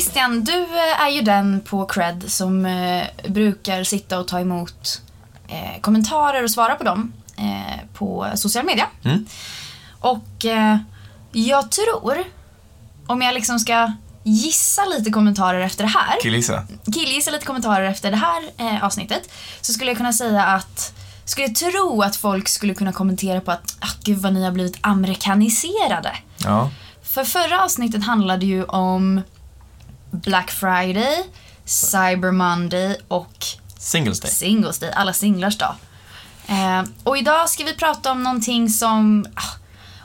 Christian, du eh, är ju den på Cred som eh, brukar sitta och ta emot eh, kommentarer och svara på dem på social media. Mm. Och jag tror, om jag liksom ska gissa lite kommentarer efter det här, Killgissa. killgissa lite kommentarer efter det här eh, avsnittet, så skulle jag kunna säga att skulle jag tro att folk skulle kunna kommentera på att ah, gud vad ni har blivit amerikaniserade. Ja. För förra avsnittet handlade ju om Black Friday, Cyber Monday och Singles Day. Singles Day, alla singlars dag. Eh, och idag ska vi prata om någonting som, ah,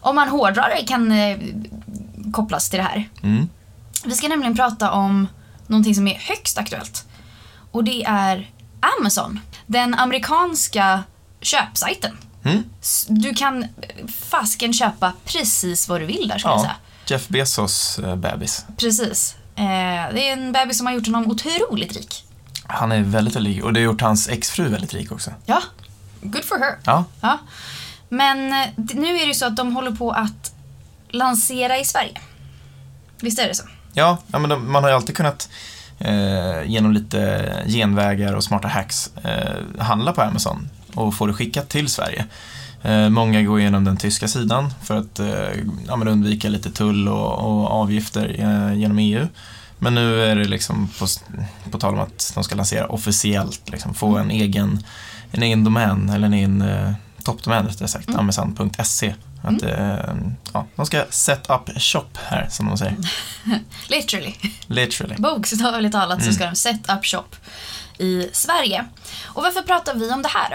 om man hårdrar det, kan eh, kopplas till det här. Mm. Vi ska nämligen prata om någonting som är högst aktuellt. Och det är Amazon. Den amerikanska köpsajten. Mm. Du kan eh, fasken köpa precis vad du vill där skulle jag Ja. säga. Jeff Bezos eh, bebis. Precis. Eh, det är en bebis som har gjort honom otroligt rik. Han är väldigt, rik och det har gjort hans exfru väldigt rik också. Ja, good for her. Ja. Ja. Men eh, nu är det ju så att de håller på att lansera i Sverige. Visst är det så? Ja, ja men de, man har ju alltid kunnat eh, genom lite genvägar och smarta hacks eh, handla på Amazon och få det skickat till Sverige. Eh, många går igenom den tyska sidan för att eh, ja, undvika lite tull och, och avgifter eh, genom EU. Men nu är det liksom på, på tal om att de ska lansera officiellt, liksom, få en egen, en egen domän, eller en egen eh, toppdomän rättare sagt, amazon.se. Att, eh, ja, de ska set up shop här, som de säger. Literally. Literally. Bokstavligt talat Mm. så ska de set up shop i Sverige. Och varför pratar vi om det här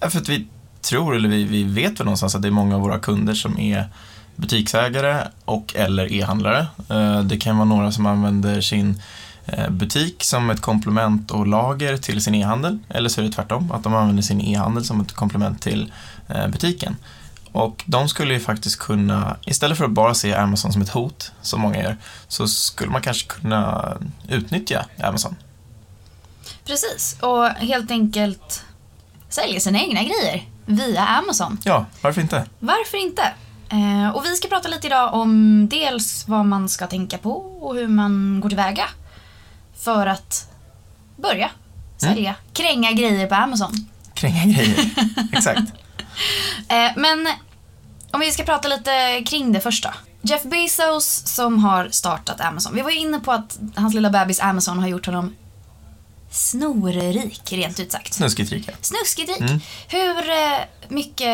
då? För att vi tror, eller vi, vi vet väl någonstans att det är många av våra kunder som är butiksägare och eller e-handlare. Eh, det kan vara några som använder sin eh, butik som ett komplement och lager till sin e-handel. Eller så är det tvärtom, att de använder sin e-handel som ett komplement till eh, butiken. Och de skulle ju faktiskt kunna, istället för att bara se Amazon som ett hot, som många gör, så skulle man kanske kunna utnyttja Amazon. Precis, och helt enkelt sälja sina egna grejer via Amazon. Ja, varför inte? Varför inte? Eh, och vi ska prata lite idag om dels vad man ska tänka på och hur man går tillväga för att börja sälja, kränga grejer på Amazon. Kränga grejer. Exakt. Eh, men om vi ska prata lite kring det först då. Jeff Bezos som har startat Amazon. Vi var ju inne på att hans lilla bebis Amazon har gjort honom snorrik, rent ut sagt. Snuskigt rika. Snuskigt rik. Mm. Hur eh, mycket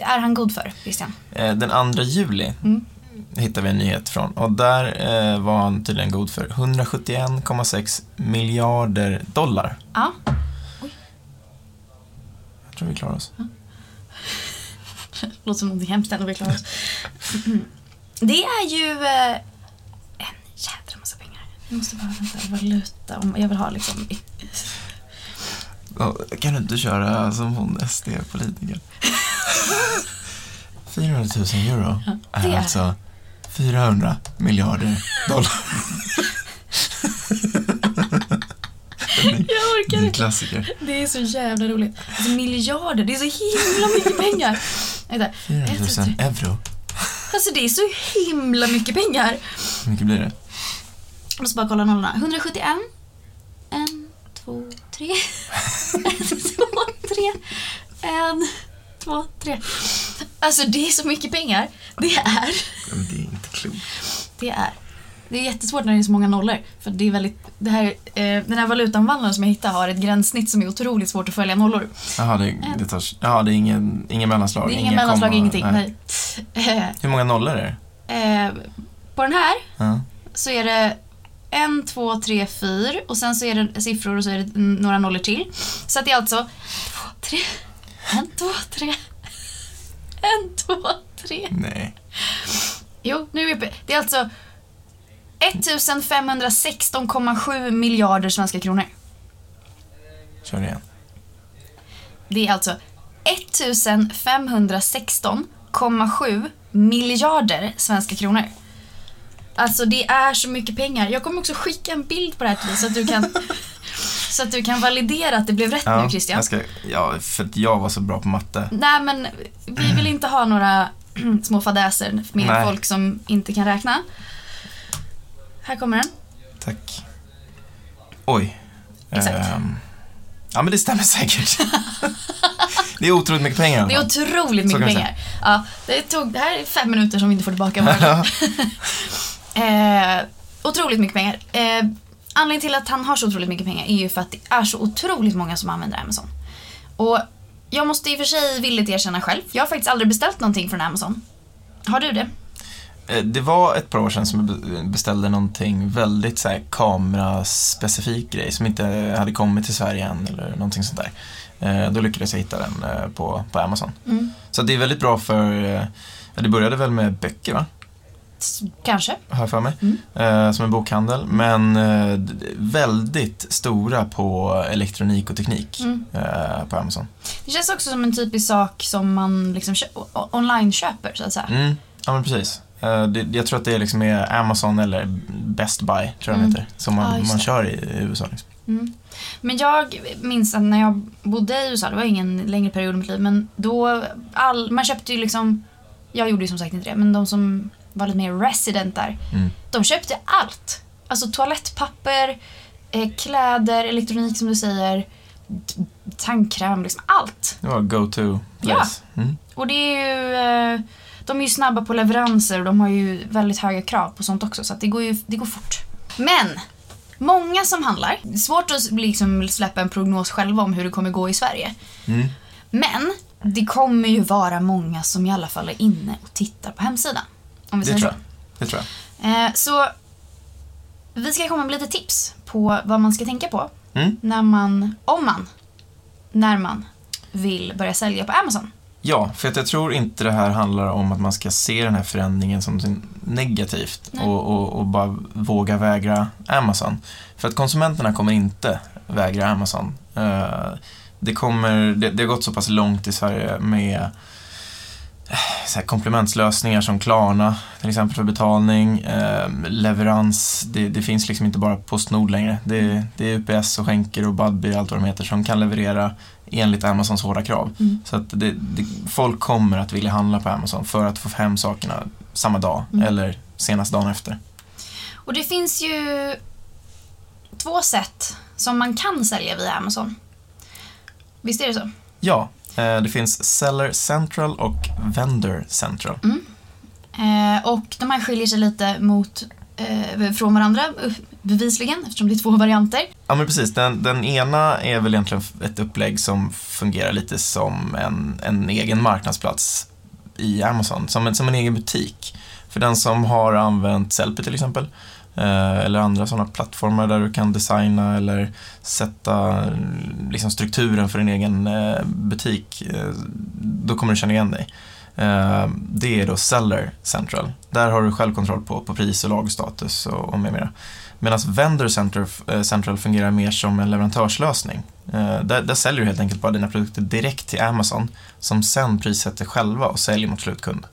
är han god för, Christian? Eh, Den 2 juli Mm. hittade vi en nyhet från och där eh, var han tydligen god för 171,6 miljarder dollar. Ja, Jag tror vi klarar oss. låter som någonting hemskt ändå vi klarar oss. Det är ju en jädra massa pengar. Jag måste bara vänta, valuta. Om jag vill ha liksom... Ja, Kan du inte köra som hon SD-politiker? 400 000 euro det är är- alltså 400 miljarder dollar. Jag orkar Det är en inte. klassiker. Det är så jävla roligt. Alltså miljarder, det är så himla mycket pengar. Vänta, 400 ett, två, 000 tre. euro. Alltså det är så himla mycket pengar. Hur mycket blir det? Jag måste bara kolla nollorna. 171. En, två, tre. En, två, tre. En, två, tre. Alltså det är så mycket pengar. Det är. Ja, men det är inte klokt. Det är. Det är jättesvårt när det är så många nollor. För det är väldigt, det här, eh, den här valutanvandlaren som jag hittade har ett gränssnitt som är otroligt svårt att följa nollor. Jaha, det, det, tar, jaha, det är ingen, ingen mellanslag? Det är ingen mellanslag, komma, ingenting. Nej. Eh, Hur många nollor är det? eh, på den här Ja. så är det en, två, tre, fyra och sen så är det siffror och så är det några nollor till. Så att det är alltså två, tre, en, två, tre, en, två, tre. Nej. Jo, nu är vi uppe. Det är alltså 1516,7 miljarder svenska kronor. Kör igen. Det är alltså 1516,7 miljarder svenska kronor. Alltså det är så mycket pengar. Jag kommer också skicka en bild på det här till dig så att du kan, så att du kan validera att det blev rätt nu Christian. jag ska, ja, för att jag var så bra på matte. Nej men vi vill inte ha några små fadäser med Nej. folk som inte kan räkna. Här kommer den. Tack. Oj. Exakt. Ehm, ja, men det stämmer säkert. det är otroligt mycket pengar Det är otroligt mycket pengar. Ja, det, tog, det här är fem minuter som vi inte får tillbaka. Eh, otroligt mycket pengar. Eh, anledningen till att han har så otroligt mycket pengar är ju för att det är så otroligt många som använder Amazon. Och jag måste i och för sig villigt erkänna själv, jag har faktiskt aldrig beställt någonting från Amazon. Har du det? Eh, Det var ett par år sedan som jag be- beställde någonting väldigt så här, kameraspecifik grej som inte hade kommit till Sverige än eller någonting sånt där. Eh, Då lyckades jag hitta den eh, på, på Amazon. Mm. Så det är väldigt bra för, det började väl med böcker va? Kanske. Har för mig. Mm. Eh, som en bokhandel. Men eh, väldigt stora på elektronik och teknik Mm. eh, på Amazon. Det känns också som en typisk sak som man liksom kö- o- online köper så att säga. Mm. Ja men precis. Eh, det, jag tror att det är liksom är Amazon eller Best Buy, tror jag Mm. heter, som Ja, man, just man kör i, i USA. Liksom. Mm. Men jag minns att när jag bodde i USA, det var ingen längre period i mitt liv, men då, all, man köpte ju liksom, jag gjorde ju som sagt inte det, men de som var lite mer resident där, Mm. de köpte allt. Alltså toalettpapper, eh, kläder, elektronik som du säger, tandkräm, liksom allt. Det var go-to place. Mm. Och det är ju, eh, de är ju snabba på leveranser och de har ju väldigt höga krav på sånt också, så det går ju det går fort. Men, många som handlar, det är svårt att liksom släppa en prognos själva om hur det kommer gå i Sverige. Mm. Men, det kommer ju vara många som i alla fall är inne och tittar på hemsidan. Om vi Det säger tror så. jag. Det tror jag. Eh, så, vi ska komma med lite tips på vad man ska tänka på Mm. när man, om man, när man vill börja sälja på Amazon. Ja, för att jag tror inte det här handlar om att man ska se den här förändringen som negativt och, och, och bara våga vägra Amazon. För att konsumenterna kommer inte vägra Amazon. Eh, det, kommer, det, det har gått så pass långt i Sverige med så här komplementslösningar som Klarna, till exempel för betalning, eh, leverans. Det, det finns liksom inte bara Postnord längre. Det, det är UPS och Schenker och Budbee och allt vad de heter som kan leverera enligt Amazons hårda krav. Mm. Så att det, folk kommer att vilja handla på Amazon för att få hem sakerna samma dag Mm. eller senast dagen efter. Och det finns ju två sätt som man kan sälja via Amazon. Visst är det så? Ja, det finns Seller Central och Vendor Central. Eh, och de här skiljer sig lite mot, eh, från varandra, eh, bevisligen, eftersom det är två varianter. Ja men precis, den, den ena är väl egentligen ett upplägg som fungerar lite som en, en egen marknadsplats i Amazon, som en, som en egen butik. För den som har använt Sellpy till exempel, eh, Eh, eller andra sådana plattformar där du kan designa eller sätta liksom strukturen för din egen eh, butik, eh, då kommer du känna igen dig. Det är då Seller Central. Där har du självkontroll på, på pris och lagstatus och, och med mera. Medan Vendor Central, Central fungerar mer som en leverantörslösning. Där, där säljer du helt enkelt bara dina produkter direkt till Amazon som sen prissätter själva och säljer mot slutkund.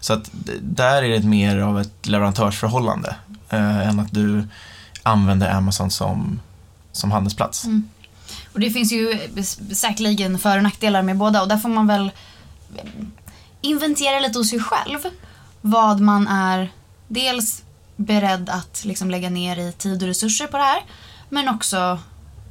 Så att där är det mer av ett leverantörsförhållande eh, än att du använder Amazon som, som handelsplats. Mm. Och det finns ju säkerligen för och nackdelar med båda och där får man väl inventera lite hos sig själv vad man är dels beredd att liksom lägga ner i tid och resurser på det här men också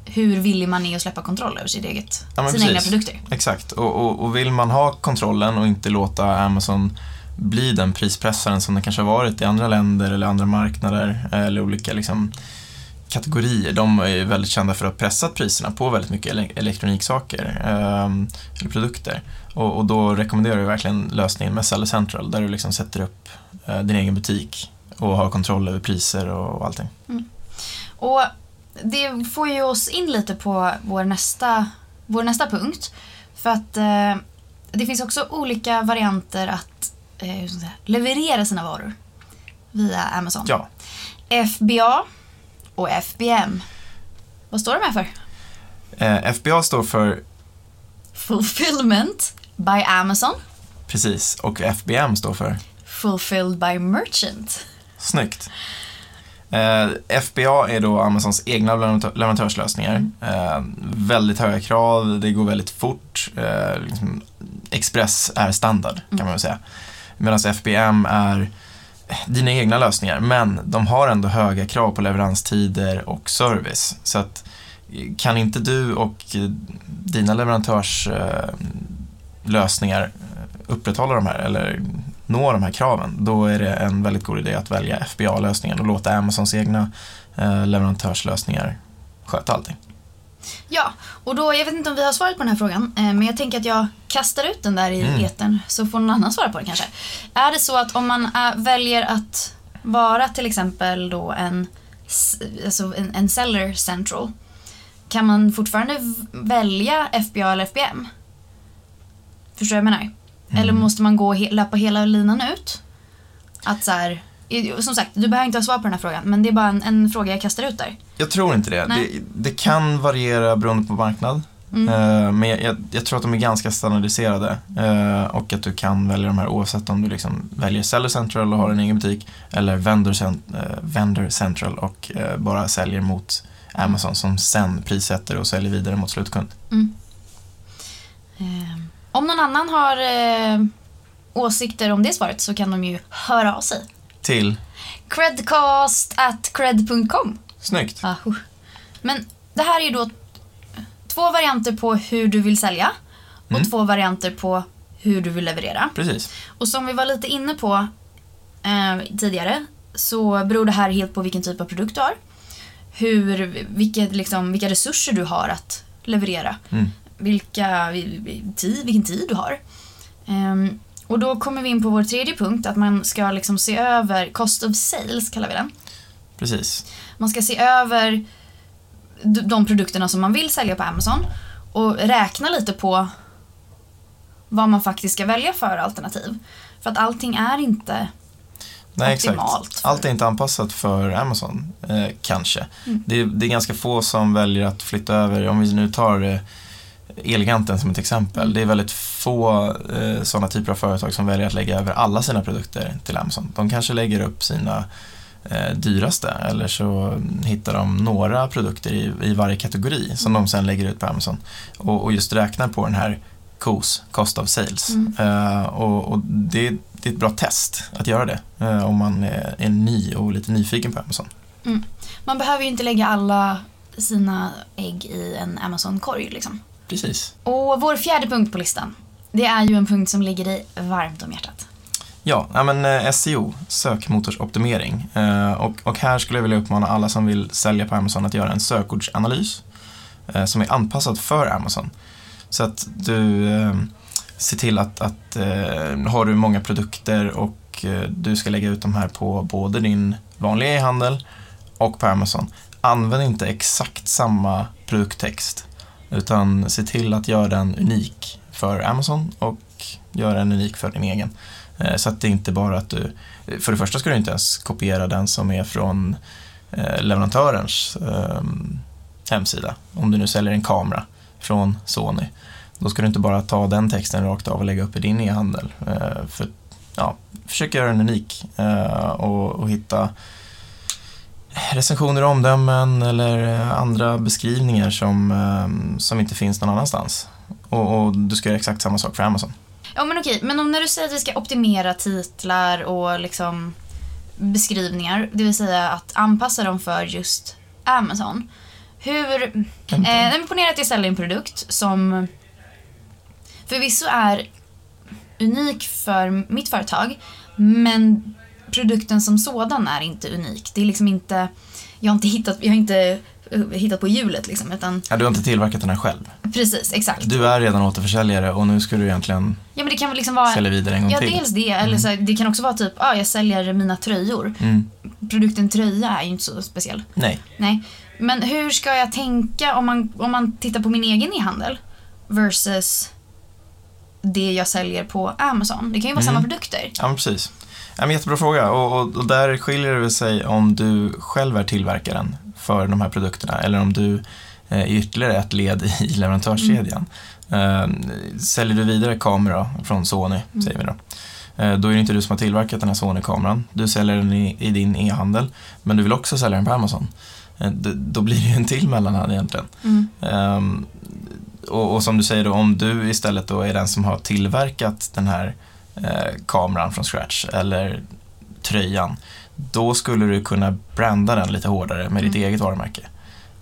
hur villig man är att släppa kontroll över sitt eget, Ja, sina egna precis. produkter. Exakt, och, och, och vill man ha kontrollen och inte låta Amazon bli den prispressaren som den kanske har varit i andra länder eller andra marknader eller olika liksom, kategorier. De är ju väldigt kända för att ha pressat priserna på väldigt mycket ele- elektroniksaker ehm, eller produkter. Och, och då rekommenderar jag verkligen lösningen med Seller Central där du liksom sätter upp eh, din egen butik och har kontroll över priser och, och allting. Mm. Och det får ju oss in lite på vår nästa, vår nästa punkt. För att eh, det finns också olika varianter att eh, säga, leverera sina varor via Amazon. Ja, FBA och FBM. Vad står de här för? eh, FBA står för Fulfillment by Amazon. precis och FBM står för Fulfilled by Merchant. Snyggt. Eh, FBA är då Amazons egna leverantör- leverantörslösningar. Eh, väldigt höga krav, det går väldigt fort. Eh, liksom, Express är standard kan man väl säga. Medan FBM är eh, dina egna lösningar, men de har ändå höga krav på leveranstider och service. Så att eh, kan inte du och eh, dina leverantörslösningar upprätthålla de här eller nå de här kraven, då är det en väldigt god idé att välja FBA-lösningen och låta Amazons egna leverantörslösningar sköta allting. Ja, och då, jag vet inte om vi har svarat på den här frågan, eh, men jag tänker att jag kastar ut den där i Mm. etern så får någon annan svara på den kanske. Är det så att om man är, väljer att vara till exempel då en, alltså en, en seller central, kan man fortfarande välja FBA eller FBM? Förstår du vad jag menar? Mm. Eller måste man gå he- löpa hela linan ut? Att så här, som sagt, du behöver inte ha svar på den här frågan, men det är bara en, en fråga jag kastar ut där. Jag tror inte det. Det, det kan variera beroende på marknad. Mm. Eh, men jag, jag, jag tror att de är ganska standardiserade eh, och att du kan välja de här oavsett om du liksom väljer Seller Central och har en egen butik eller Vendor, cent, eh, vendor Central och bara säljer mot Amazon som sen prissätter och säljer vidare mot slutkund. Eh, om någon annan har åsikter om det svaret så kan de ju höra av sig. Till, Credcast at cred.com. snyggt, Ah, huh. Men det här är ju då två varianter på hur du vill sälja och Mm. två varianter på hur du vill leverera. precis. Och som vi var lite inne på eh, tidigare så beror det här helt på vilken typ av produkt du har. Hur, vilket, liksom, vilka resurser du har att leverera. Mm. Vilka, tid, vilken tid du har. Ehm, och då kommer vi in på vår tredje punkt, att man ska liksom se över cost of sales, kallar vi den. Precis. Man ska se över de produkterna som man vill sälja på Amazon och räkna lite på vad man faktiskt ska välja för alternativ. För att allting är inte Nej, optimalt. exakt. för- Allt är inte anpassat för Amazon, eh, kanske. Mm. Det, är, det är ganska få som väljer att flytta över, om vi nu tar eh, Elgiganten som ett exempel. Mm. Det är väldigt få eh, sådana typer av företag som väljer att lägga över alla sina produkter till Amazon. De kanske lägger upp sina eh, dyraste eller så hittar de några produkter i, i varje kategori som de sen lägger ut på Amazon. Och, och just räknar på den här COS, Cost of Sales. Mm. Eh, och och det, det är ett bra test att göra det eh, om man är, är ny och lite nyfiken på Amazon. Man behöver ju inte lägga alla sina ägg i en Amazon-korg liksom. Precis. Och vår fjärde punkt på listan, det är ju en punkt som ligger dig varmt om hjärtat. Ja, men eh, SEO, sökmotorsoptimering. Eh, och, och här skulle jag vilja uppmana alla som vill sälja på Amazon att göra en sökordsanalys eh, som är anpassad för Amazon. Så att du ser till att, att har du många produkter och du ska lägga ut de här på både din vanliga e-handel och på Amazon. Använd inte exakt samma produkttext utan se till att göra den unik för Amazon och göra den unik för din egen. Eh, så att det inte bara att du, för det första ska du inte ens kopiera den som är från eh, leverantörens ehm, hemsida. Om du nu säljer en kamera från Sony. Då ska du inte bara ta den texten rakt av och lägga upp i din e-handel. Eh, för, ja, försök göra den unik och, och hitta recensioner och omdömen eller eh, andra beskrivningar som, eh, som inte finns någon annanstans. Och, och du ska göra exakt samma sak för Amazon. Ja men okej, men om när du säger att vi ska optimera titlar och liksom beskrivningar, det vill säga att anpassa dem för just Amazon. Hur... Eh, men ponera att jag säljer en produkt som förvisso är unik för mitt företag, men produkten som sådan är inte unik. Det är liksom inte... Jag har inte hittat, jag har inte eh, hittat på hjulet liksom, utan Ja, du har inte tillverkat den här själv. precis, exakt. Du är redan återförsäljare och nu ska du egentligen Ja men det kan väl liksom vara... sälja vidare en gång Ja, till. dels det. Eller så, här, det kan också vara typ, ah, jag säljer mina tröjor. Mm. Produkten tröja är ju inte så speciell. Nej, Nej. Men hur ska jag tänka om man, om man tittar på min egen e-handel versus det jag säljer på Amazon? Det kan ju vara Mm. samma produkter. ja precis. Ja, jättebra fråga och, och, och där skiljer det sig om du själv är tillverkaren för de här produkterna eller om du eh, är ytterligare ett led i leverantörskedjan. Eh, säljer du vidare kamera från Sony, Mm. säger vi då. Eh, då är det inte du som har tillverkat den här Sony-kameran. Du säljer den i, i din e-handel, men du vill också sälja den på Amazon. Då blir det ju en till mellanhand egentligen. Mm. Ehm, och, och som du säger då, om du istället då är den som har tillverkat den här eh, kameran från scratch eller tröjan, då skulle du kunna branda den lite hårdare med ditt Mm. eget varumärke.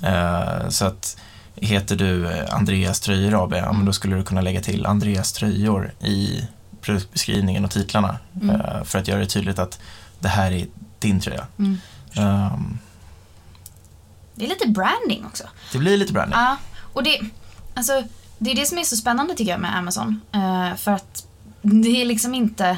Eh, så att heter du eh, Andreas Tröjor AB, ja, men då skulle du kunna lägga till Andreas Tröjor i produktbeskrivningen och titlarna Mm. eh, för att göra det tydligt att det här är din tröja. Mm. Ehm, Det är lite branding också. det blir lite branding. Ja, och det, alltså, det är det som är så spännande tycker jag med Amazon. Eh, för att det är liksom inte,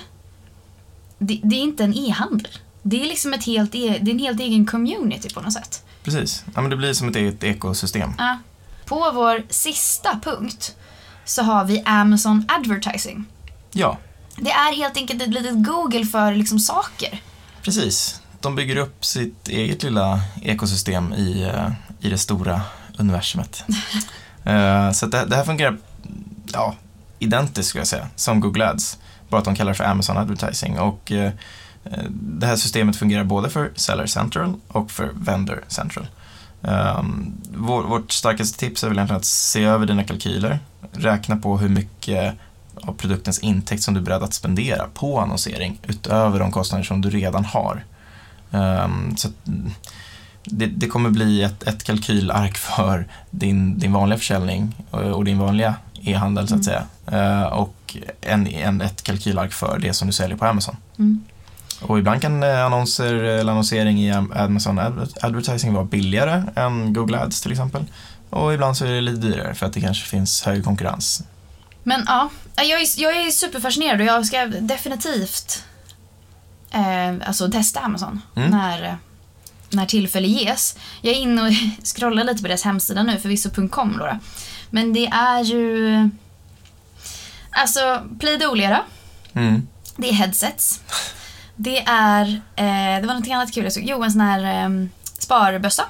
det, det är inte en e-handel. Det är liksom ett helt, e, det är en helt egen community på något sätt. Precis. Ja, men det blir som ett eget ekosystem. Ja. På vår sista punkt så har vi Amazon Advertising. Ja, Det är helt enkelt ett litet Google för liksom saker. precis. De bygger upp sitt eget lilla ekosystem i, eh, i det stora universumet. Eh, så det, det här fungerar ja, identiskt skulle jag säga, som Google Ads. Bara att de kallar det för Amazon Advertising. Och eh, det här systemet fungerar både för Seller Central och för Vendor Central. Um, vår, vårt starkaste tips är väl egentligen att se över dina kalkyler, räkna på hur mycket av produktens intäkt som du är beredd att spendera på annonsering utöver de kostnader som du redan har. Ehm, så det, det kommer bli ett, ett kalkylark för din, din vanliga försäljning och, och din vanliga e-handel så att säga. Eh, och en, en, ett kalkylark för det som du säljer på Amazon. Mm. Och ibland kan eh, annonser eller annonsering i Am- Amazon Adver- Advertising vara billigare än Google Ads till exempel. Och ibland så är det lite dyrare för att det kanske finns hög konkurrens. Men ja, jag är, jag är superfascinerad och jag ska definitivt eh, alltså testa Amazon Mm. när, när tillfälle ges. Jag är inne och scrollar lite på deras hemsida nu, förvisso.com då. Då. Men det är ju... Alltså, Play-Doh-lera, Mm. det är headsets. Det är... Eh, det var något annat kul jag såg. Jo, en sån här eh, sparbössa.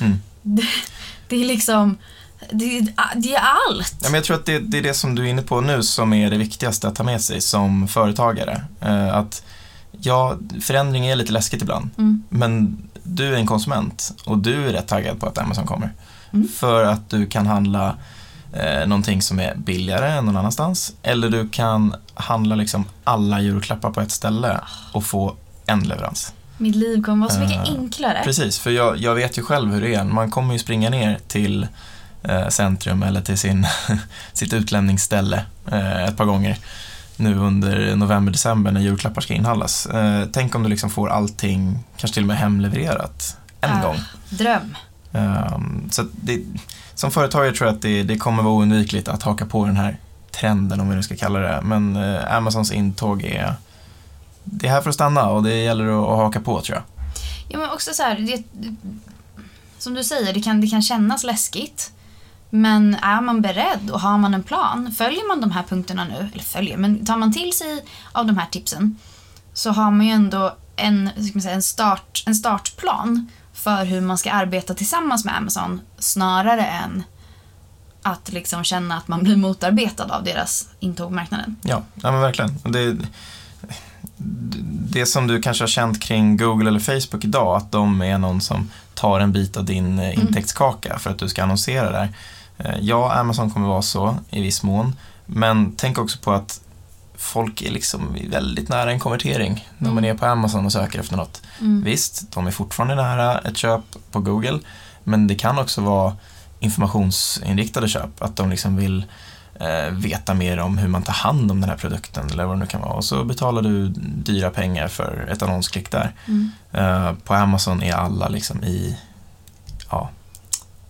Mm. Det, det är liksom... Det, det är allt. Ja, men jag tror att det, det är det som du är inne på nu som är det viktigaste att ta med sig som företagare. Eh, att ja, förändring är lite läskigt ibland, Mm. men du är en konsument och du är rätt taggad på att Amazon kommer. Mm. För att du kan handla eh, någonting som är billigare än någon annanstans. Eller du kan handla liksom alla julklappar på ett ställe och få en leverans. Mitt liv kommer vara så mycket Eh, enklare. Precis, för jag, jag vet ju själv hur det är. Man kommer ju springa ner till eh, centrum eller till sin, sitt utlämningsställe eh, ett par gånger nu under november-december när julklappar ska inhandlas. Eh, tänk om du liksom får allting, kanske till och med hemlevererat en Ah. gång. Dröm. Um, så att det, som företagare tror jag att det, det kommer vara oundvikligt att haka på den här trenden, om vi nu ska kalla det Men eh, Amazons intåg är, det är här för att stanna och det gäller att, att haka på tror jag. Ja, men också så här, det, som du säger, det kan, det kan kännas läskigt. Men är man beredd och har man en plan, följer man de här punkterna nu, eller följer, men tar man till sig av de här tipsen så har man ju ändå en, ska man säga, en, start, en startplan för hur man ska arbeta tillsammans med Amazon snarare än att liksom känna att man blir motarbetad av deras intåg på marknaden. Ja, ja men verkligen. Det, det som du kanske har känt kring Google eller Facebook idag, att de är någon som tar en bit av din eh, intäktskaka för att du ska annonsera där. Eh, Ja, Amazon kommer vara så i viss mån, men tänk också på att folk är liksom väldigt nära en konvertering när man är på Amazon och söker efter något. Mm. Visst, de är fortfarande nära ett köp på Google, men det kan också vara informationsinriktade köp, att de liksom vill eh, veta mer om hur man tar hand om den här produkten eller vad det nu kan vara. Och så betalar du dyra pengar för ett annonsklick där. Mm. Eh, på Amazon är alla liksom i, ja,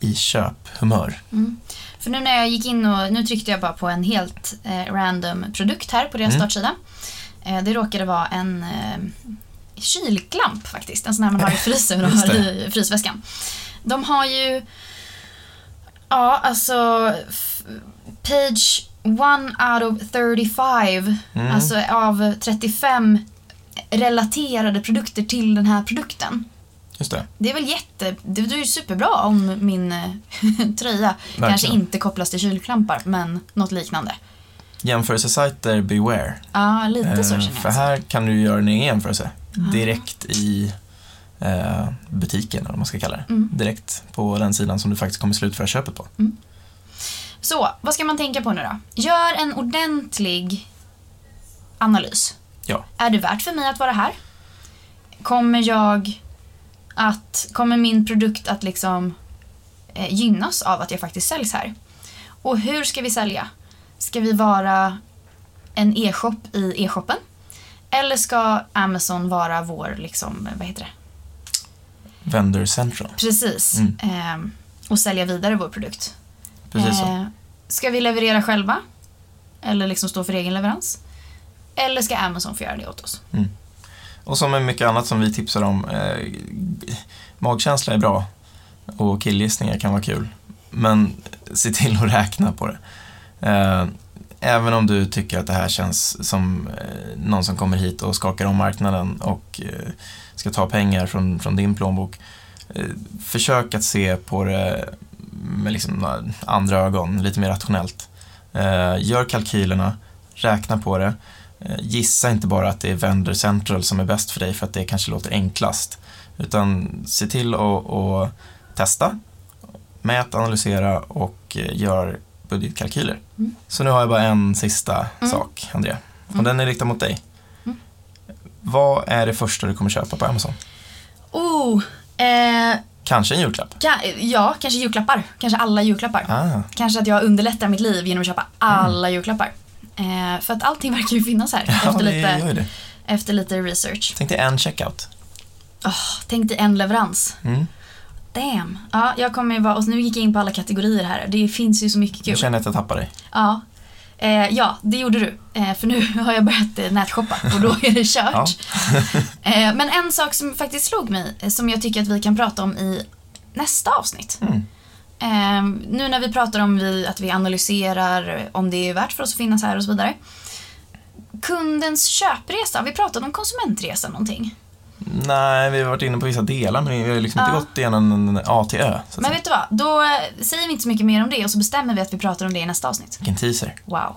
i köphumör. Mm. För nu när jag gick in och, nu tryckte jag bara på en helt eh, random produkt här på deras Mm. startsida. Eh, det råkade vara en eh, kylklamp faktiskt, en sån här man har i frysen och har i frysväskan. De har ju, ja alltså, page one out of 35, Mm. alltså av 35 relaterade produkter till den här produkten. Just det. Det är väl jätte... Det är ju superbra om min eh, tröja kanske Verkligen. inte kopplas till kylklampar, men något liknande. Jämförelsesajter, beware. Ja, lite så Eh, känner för jag. här kan du göra en egen jämförelse direkt i eh, butiken, eller vad man ska kalla det. Mm. Direkt på den sidan som du faktiskt kommer slutföra köpet på. Så, vad ska man tänka på nu då? Gör en ordentlig analys. Ja. Är det värt för mig att vara här? kommer jag att, kommer min produkt att liksom eh, gynnas av att jag faktiskt säljs här? Och hur ska vi sälja? Ska vi vara en e-shop i e-shoppen? Eller ska Amazon vara vår, liksom, vad heter det? Vendor Central. Precis. Mm. Eh, och sälja vidare vår produkt. Precis så. Eh, ska vi leverera själva? Eller liksom stå för egen leverans? Eller ska Amazon få göra det åt oss? Och som med mycket annat som vi tipsar om, eh, magkänsla är bra och killgissningar kan vara kul. Men se till att räkna på det. Eh, även om du tycker att det här känns som eh, någon som kommer hit och skakar om marknaden och eh, ska ta pengar från, från din plånbok. Eh, försök att se på det med liksom andra ögon, lite mer rationellt. Eh, gör kalkylerna, räkna på det. Eh, Gissa inte bara att det är Vendor Central som är bäst för dig för att det kanske låter enklast. Utan se till att, att testa, mät, analysera och eh, gör budgetkalkyler. Mm. Så nu har jag bara en sista Mm. sak, Andrea. Och Mm. den är riktad mot dig. Mm. Vad är det första du kommer köpa på Amazon? Oh, eh, Kanske en julklapp? ka- ja, kanske julklappar. Kanske alla julklappar. Ah, Kanske att jag underlättar mitt liv genom att köpa alla julklappar. Eh, för att allting verkar ju finnas här ja, efter, lite, efter lite research. Tänk dig en checkout. Tänk dig en leverans. Mm. Damn. Ja, jag kommer vara, och nu gick jag in på alla kategorier här. Det finns ju så mycket kul. känner jag att jag tappar dig. Ja. Eh, ja, det gjorde du. Eh, för nu har jag börjat eh, nätshoppa och då är det kört. Eh, men en sak som faktiskt slog mig, eh, som jag tycker att vi kan prata om i nästa avsnitt. Mm. Eh, nu när vi pratar om vi, att vi analyserar om det är värt för oss att finnas här och så vidare. Kundens köpresa, har vi pratat om konsumentresa någonting? Nej, vi har varit inne på vissa delar men vi har liksom inte Ja. gått igenom en A till Ö. Men vet du vad, då eh, säger vi inte så mycket mer om det och så bestämmer vi att vi pratar om det i nästa avsnitt. Vilken teaser. Wow.